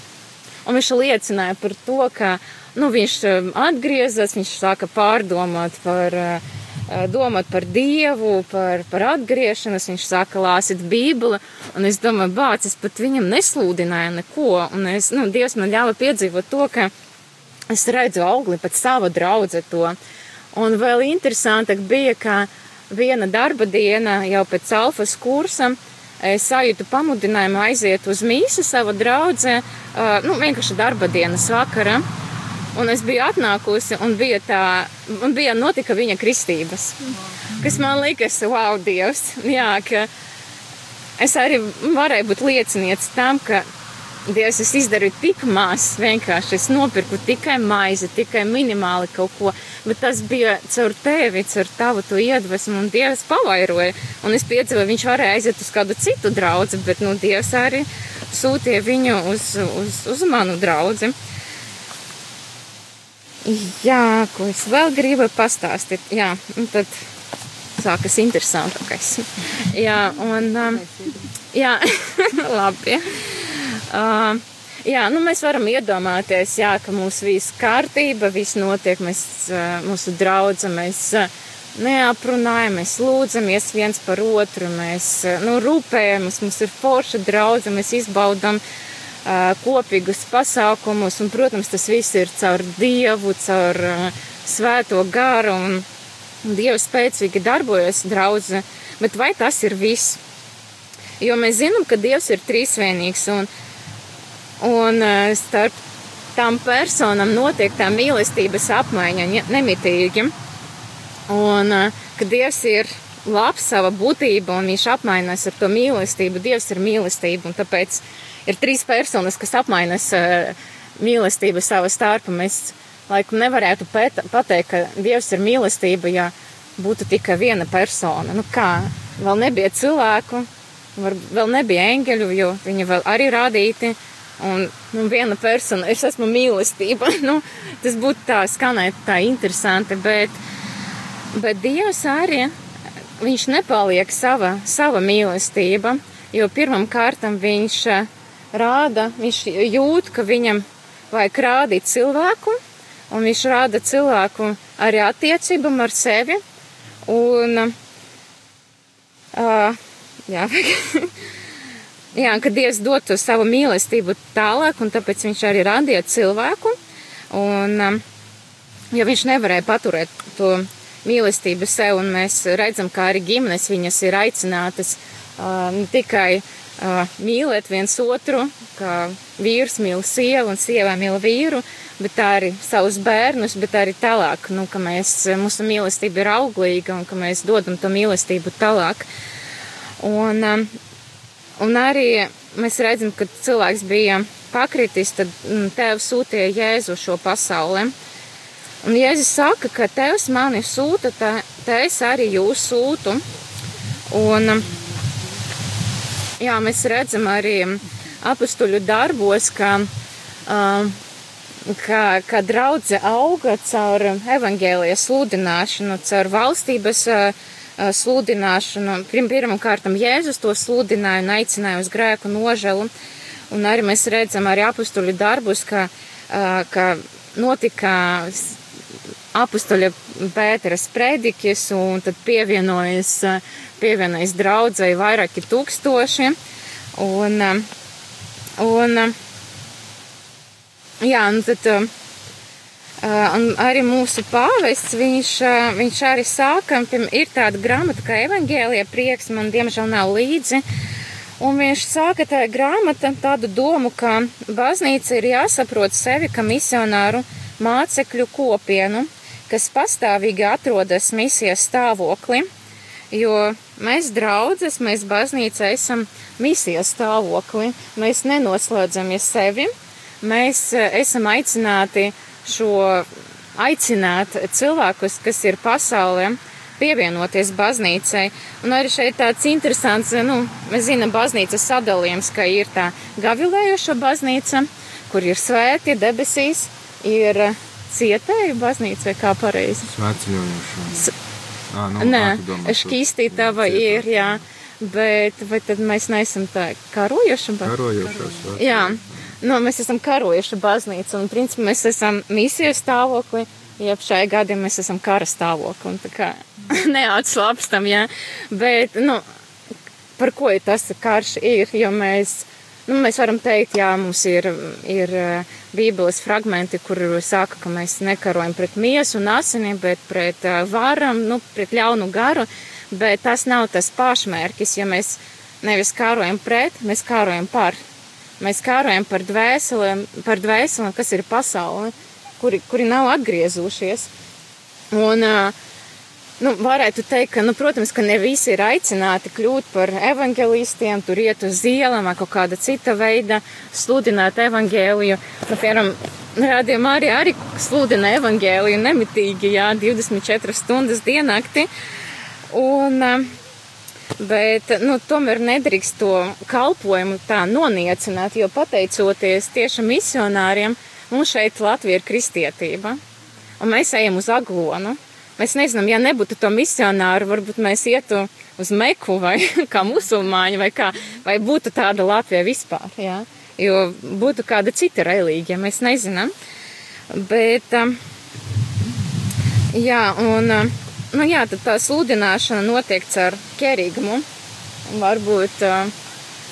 Un viņš liecināja par to, ka nu, viņš um, atgriezās, viņš sāka pārdomāt par, uh, domāt par Dievu, par, par atgriešanos, viņš sāka lāsīt Bībeli, un es domāju, bāc, es pat viņam neslūdināju neko, un es, nu, Dievs man ļāva piedzīvot to, ka es redzu augli pat sava draudze to. Un vēl interesantāk bija, ka viena darba diena jau pēc alfas kursa es sajūtu pamudinājumu aiziet uz mīsu sava draudze, uh, nu, vienkārši darba dienas vakara. Un es biju atnākusi un bija tā, un bija notika viņa kristības, kas man likas, wow, Dievs, jā, ka es arī varēju būt liecinieks tam, ka Dievs, es izdarīju tik maz, vienkārši es nopirku tikai maizi, tikai minimāli kaut ko, bet tas bija caur tevi, caur tavu to iedvesmu, un Dievs pavairoja, un es piedzīvoju, viņš varēja aiziet uz kādu citu draudzi, bet, nu, Dievs arī sūtīja viņu uz, uz, uz manu draudzi. Jā, ko es vēl gribu pastāstīt, jā, tad sākas interesantākais. Jā, un, um, jā, labi. Uh, jā, nu mēs varam iedomāties, jā, ka mums viss kārtība, viss notiek, mēs, uh, mūsu draudza, mēs uh, neaprunājam, mēs lūdzamies viens par otru, mēs, uh, nu, rūpējamies, mums ir forša draudza, mēs izbaudam uh, kopīgus pasākumus, un, protams, tas viss ir caur Dievu, caur uh, svēto garu, un Dievs spēcīgi darbojas draudze, bet vai tas ir viss? Jo mēs zinām, ka Dievs ir trīsvienīgs, un Un starp tām personām notiek tā mīlestības apmaiņa nemitīgi. Un ka Dievs ir labs sava būtība un viņš apmainās ar to mīlestību. Dievs ir mīlestība un tāpēc ir trīs personas, kas apmainas eh, mīlestību savā starpā. Mēs laikam nevarētu pēt, pateikt, ka Dievs ir mīlestība, ja būtu tikai viena persona. Nu kā, vēl nebija cilvēku, var, vēl nebija eņģeļu, jo viņi vēl arī rādīti Un nu, viena persona, es esmu mīlestība. nu, tas būtu tā skanēt tā interesanti, bet, bet Dievs arī, viņš nepaliek sava, sava mīlestība, jo pirmam kārtam viņš eh, rāda, viņš jūt, ka viņam vajag rādīt cilvēku, un viņš rāda cilvēku arī attiecībam ar sevi. Un, uh, jā, Jā, ka Dievs dod to savu mīlestību tālāk, un tāpēc viņš arī radīja cilvēku. Un, um, ja viņš nevarēja paturēt to mīlestību sev, un mēs redzam, kā arī ģimenes viņas ir aicinātas uh, ne tikai uh, mīlēt viens otru, kā vīrs mīl sievu un sievā mīl vīru, bet arī savus bērnus, bet arī tālāk, nu, ka mēs, mūsu mīlestība ir auglīga un ka mēs dodam to mīlestību tālāk. Un, um, Un arī mēs redzam, ka cilvēks bija pakritis, tad mm, tēvs sūtīja Jēzu šo pasauli. Un Jēzus saka, ka tevs mani sūta, tā, tā es arī jūs sūtu. Un, jā, mēs redzam arī apustuļu darbos, ka, ka, ka draudze auga caur evaņģēlijas sludināšanu, caur valstības uh, sludināšanu. Pirmam kārtam Jēzus to sludināja un aicināja uz grēku nožēlu. Un arī mēs redzam arī apustuļu darbus, ka, ka notika apustuļa Pēteras predikis un tad pievienojas, pievienojas draudzēji vairāki tūkstoši. Un, un, jā, un tad un arī mūsu pāvests, viņš, viņš arī sāka, ir tāda grāmata kā Evangēlija prieks, man diemžēl nav līdzi. Un viņš sāka tā grāmata tādu domu, ka baznīca ir jāsaprot sevi, ka misionāru mācekļu kopienu, kas pastāvīgi atrodas misijas stāvokli, jo mēs draudzes, mēs baznīca esam misijas stāvokli, mēs nenoslēdzamies sevi, mēs uh, esam aicināti šo aicināt cilvēkus, kas ir pasaulē, pievienoties baznīcai. Un arī šeit tāds interesants, nu, mēs zinām baznīcas sadalījums, ka ir tā gavilējoša baznīca, kur ir svēti debesīs, ir cietēju baznīca vai kā pareizi?
Svētceļojoša. S... À, nu,
Nē, šķīstītava ir, jā. bet vai tad mēs neesam tā?
Karojošās. vai?
Jā, nu, mēs esam karojuši baznīcu, un principā mēs esam misijas stāvoklī, jeb šai gadiem mēs esam kara stāvoklī, un tā kā neatslāpstam, jā, bet, nu, par ko ir tas karš ir, jo mēs, nu, mēs varam teikt, jā, mums ir, ir eh, bībeles fragmenti, kur saka, ka mēs nekarojam pret miesu un asinīm, bet pret uh, varam, nu, pret ļaunu garu, bet tas nav tas pašmērķis, ja mēs nevis kārojam pret, mēs kārojam par. Mēs kārojam par dvēselēm, par dvēselēm, kas ir pasaule, kuri, kuri nav atgriezušies. Un, uh, nu, varētu teikt, ka, nu, protams, ka ne visi ir aicināti kļūt par evangelistiem, tur iet uz ielām vai kaut kāda cita veida sludināt evangēliju. Nu, piemēram, rādījumā arī, arī sludina evangēliju nemitīgi, jā, 24 stundas diennakti. Un, uh, Bet, nu, tomēr nedrīkst to kalpojumu tā noniecināt, jo pateicoties tieši misionāriem, mums šeit Latvija ir kristietība. Un mēs ejam uz aglonu. Mēs nezinām, ja nebūtu to misionāru, varbūt mēs ietu uz Meku vai kā musulmaņi vai kā, vai būtu tāda Latvija vispār, jā. Jo būtu kāda cita reliģija, mēs nezinām. Bet, um, jā, un, um, nu jā, tad tā sludināšana notiek ar kerigmu. Varbūt uh,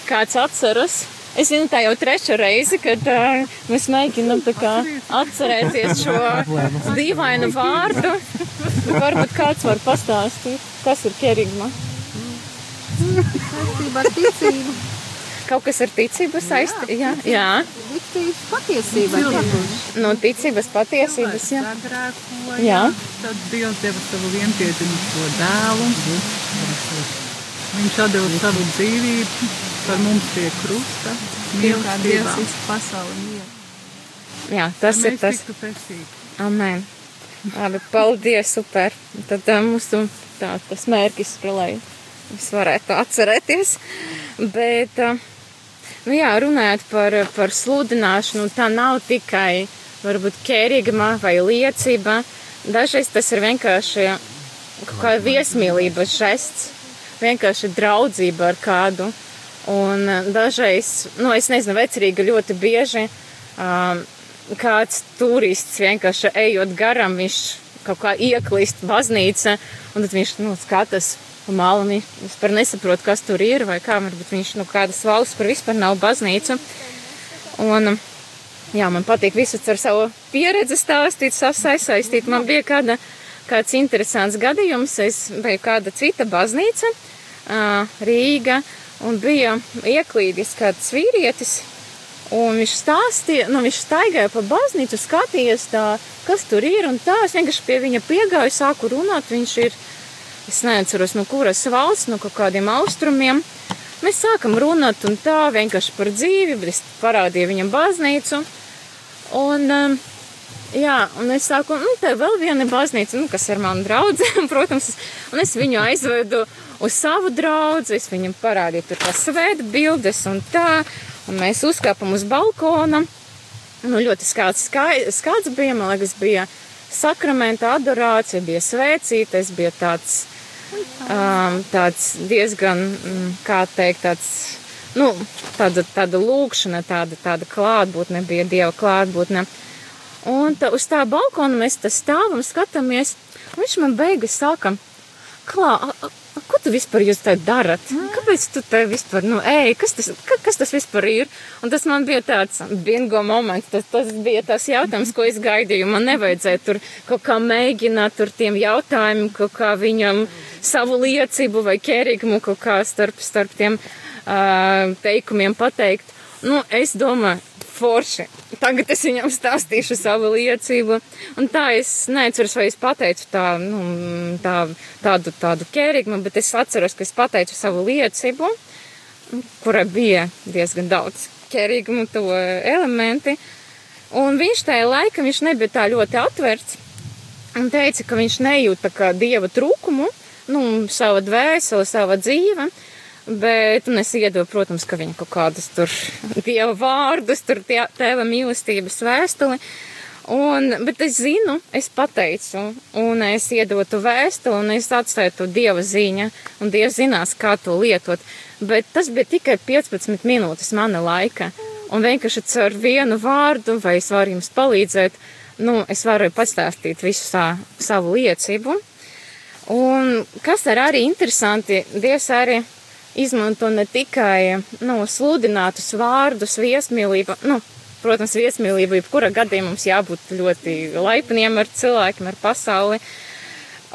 kāds atceras. Es zinu, tā jau trešā reize, kad uh, mēs mēģinām kā atcerēties šo dīvainu vārdu. Varbūt kāds var pastāstīt, kas ir kerigma.
saistībā ar ticību.
Kaut kas ar ticību saistīts. Jā, jā.
Ticības patiesībai.
no ticības patiesības. Jā. Jā.
tad Dievs deva savu vienpiedzimušo dēlu. Viņš deva savu dzīvību par mums pie krusta.
Kā
mīlestībā,
Dievs visu pasauli mīl.
jā, tas ir tas. Amen. Labi, paldies, super. Tad mūsu tā, tas mērķis ir, lai es varētu atcerēties. Bet, nu jā, runājot par, par sludināšanu, tā nav tikai varbūt kērīguma vai liecība. Dažreiz tas ir vienkārši kaut kā viesmīlības žests, vienkārši draudzība ar kādu. Un uh, dažreiz, nu, es nezinu, vecerīga ļoti bieži. Um, kāds turists vienkārši ejot garām, viņš kaut kā ieklīst baznīca, un tad viņš, nu, skatās malu, un viņš vispār nesaprot, kas tur ir, vai kā, varbūt viņš, nu, kādas valsts, kur vispār nav baznīca. Un, jā, man patīk visus ar savu pieredzi stāstīt, sasaistīt. Man bija kāda, kāds interesants gadījums, es biju kāda cita baznīca, ā, Rīga, un bija ieklīdis kāds vīrietis, Un viņš stāstīja, nu, viņš staigāja pa baznīcu, skatījās tā, kas tur ir, tā es vienkārši pie viņa piegāju, sāku runāt, viņš ir, es neatceros, no kuras valsts, no kaut kādiem austrumiem. Mēs sākam runāt un tā vienkārši par dzīvi, bet es parādīju viņam baznīcu. Un, um, jā, un es sāku, nu, te vēl viena baznīca, nu, kas ir mana draudzene, protams, un es viņu aizvedu uz savu draudzi, es viņam parādīju tur tās svēta bildes un tā, un mēs uzkāpam uz balkona. Nu, ļoti skāds, skāds bija, man liekas, bija sakramenta adorācija, bija svēcītais, bija tāds, um, tāds diezgan, mm, kā teikt, tāds, nu, tāda, tāda lūkšana, tāda, tāda klātbūtne, bija Dieva klātbūtne. Un tā, uz tā balkona mēs tā stāvam, skatāmies, viņš man beigas saka, klā, a, a, ko tu vispār jūs te darat? Kāpēc tu te vispār, nu, ej, kas tas, ka, kas tas vispār ir? Un tas man bija tāds bingo moments, tas, tas bija tas jautājums, ko es gaidīju. Man nevajadzēja tur kaut kā mēģināt tur tiem jautājumiem, kaut kā viņam savu liecību vai ķērīgumu kaut kā starp, starp tiem uh, teikumiem pateikt. Nu, es domāju, forši. Tagad es viņam stāstīšu savu liecību. Un tā es neatceros, vai es pateicu tā, nu, tā, tādu, tādu kērīgumu, bet es atceros, ka es pateicu savu liecību, kura bija diezgan daudz kērīgumu to elementi. Un viņš tajā laikā, viņš nebija tā ļoti atverts un teica, ka viņš nejūt tā kā dieva trūkumu, nu, sava dvēsele, sava dzīve. Bet, es iedodu, protams, ka viņa kaut kādas tur dieva vārdus, tur tēva mīlestības vēstuli. Un, bet es zinu, es pateicu, un es iedotu vēstu, un es atstāju to dieva ziņa, un dievs zinās, kā to lietot. Bet tas bija tikai 15 minūtes mana laika. Un vienkārši ar vienu vārdu, vai es varu jums palīdzēt, nu, es varu pastāstīt visu tā, savu liecību. Un kas ir arī interesanti, Dievs arī izmanto ne tikai nu, sludinātus vārdus, viesmīlību, nu, protams, viesmīlība, jebkura gadījumā mums jābūt ļoti laipniem ar cilvēkiem, ar pasauli.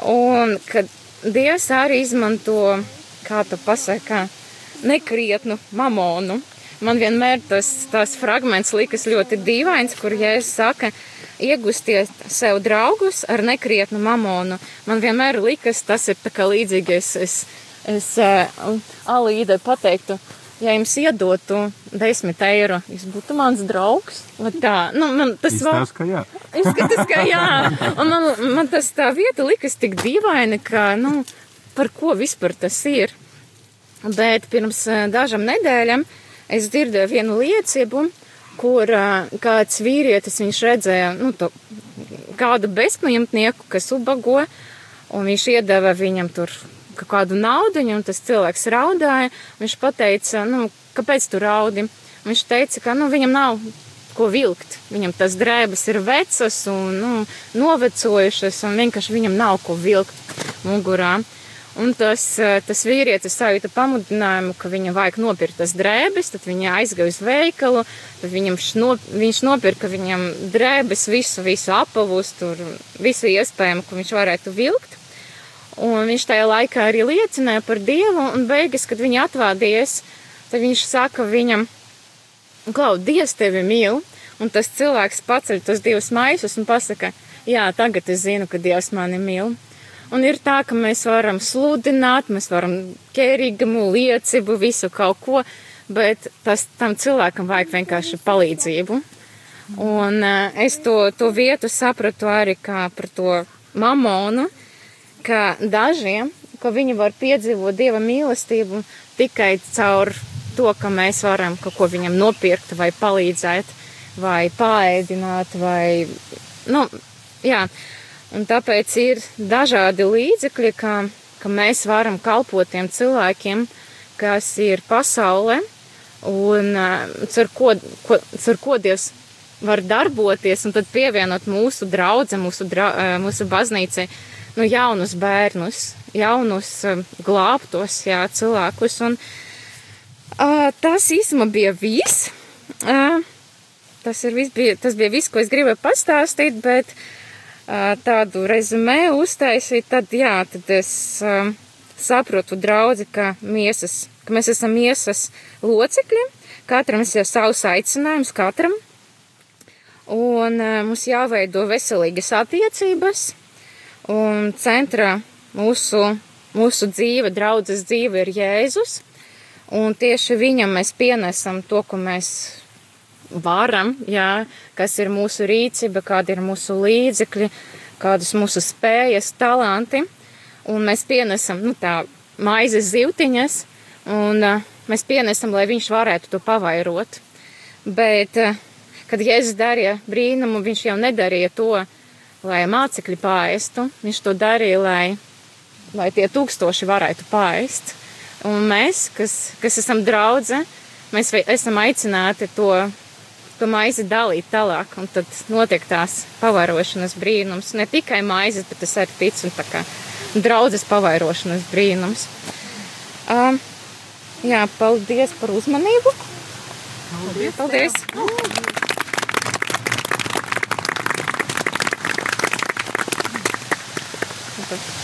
Un kad Dievs arī izmanto, kā tu pasaka, nekrietnu mamonu. Man vienmēr tas, tas fragments likas ļoti dīvains, kur Jēzus saka, iegustiet sev draugus ar nekrietnu mamonu. Man vienmēr likas, tas ir tā kā līdzīgais, es, es uh, Alīdai pateiktu, ja jums iedotu desmit eiro, jūs būtu mans draugs. Tā, nu, man tas
vēl. Izskatās, ka jā.
Izskatās, ka jā. Un man, man tas tā vieta likas tik dīvaini, ka, nu, par ko vispār tas ir. Bet pirms dažam nedēļam es dzirdēju vienu liecību, kur kāds vīrietis viņš redzēja, nu, to, kādu bezpajumtnieku, kas ubago, un viņš iedeva viņam tur kādu naudu, un tas cilvēks raudāja. Viņš pateica, nu, kāpēc tu raudi? Viņš teica, ka, nu, viņam nav ko vilkt. Viņam tas drēbes ir vecas un, nu, novecojušas, un vienkārši viņam nav ko vilkt mugurā. Un tas, tas vīrietis sajūta pamudinājumu, ka viņam vajag nopirkt tas drēbes, tad viņa aizgāja uz veikalu, tad viņam šno, viņš nopirka viņam drēbes, visu, visu apavus, tur visu iespējamo, ko viņš varētu vilkt. Un viņš tajā laikā arī liecināja par Dievu, un beigas, kad viņa atvādies, tad viņš saka viņam, Klau, Dievs tevi mīl, un tas cilvēks paceļ tos divus maisus un pasaka, jā, tagad es zinu, ka Dievs mani mīl. Un ir tā, ka mēs varam sludināt, mēs varam ķērīgumu, liecību, visu kaut ko, bet tas tam cilvēkam vajag vienkārši palīdzību. Un uh, es to, to vietu sapratu arī kā par to mamonu, ka dažiem, ka viņi var piedzīvot Dieva mīlestību tikai caur to, ka mēs varam kaut ko viņam nopirkt vai palīdzēt vai pāēdināt vai, nu, jā. Un tāpēc ir dažādi līdzekļi, kā, ka mēs varam kalpot tiem cilvēkiem, kas ir pasaulē, un uh, ko, ko, ko Dievs var darboties, un tad pievienot mūsu draudze, mūsu, dra, uh, mūsu baznīcai, nu, jaunus bērnus, jaunus uh, glābtos, jā, cilvēkus. Un uh, tas īsumā bija viss. Uh, tas, vis, bija, tas bija viss, ko es gribēju pastāstīt, bet uh, tādu rezumē uztaisīt, tad jā, tad es uh, saprotu draudzi, ka miesas, ka mēs esam miesas locekļi, katram ir savs aicinājums, katram, un uh, mums jāveido veselīgas attiecības, un centrā mūsu, mūsu dzīve, draudzes dzīve ir Jēzus, un tieši viņam mēs pienesam to, ko mēs varam, jā, kas ir mūsu rīcība, kādi ir mūsu līdzekļi, kādas mūsu spējas, talanti. Un mēs pienesam, nu tā, maizes zivtiņas, un uh, mēs pienesam, lai viņš varētu to pavairot. Bet, uh, kad Jēzus darīja brīnumu, viņš jau nedarīja to, lai mācekļi pāestu, viņš to darīja, lai, lai tie tūkstoši varētu pāest. Un mēs, kas, kas esam draudze, mēs esam aicināti to to maizi dalīt tālāk, un tad notiek tās pavairošanas brīnums. Ne tikai maizes, bet es arī ticu, tā kā draudzes pavairošanas brīnums. Um, jā, paldies par uzmanību. Paldies! paldies. paldies. дякую.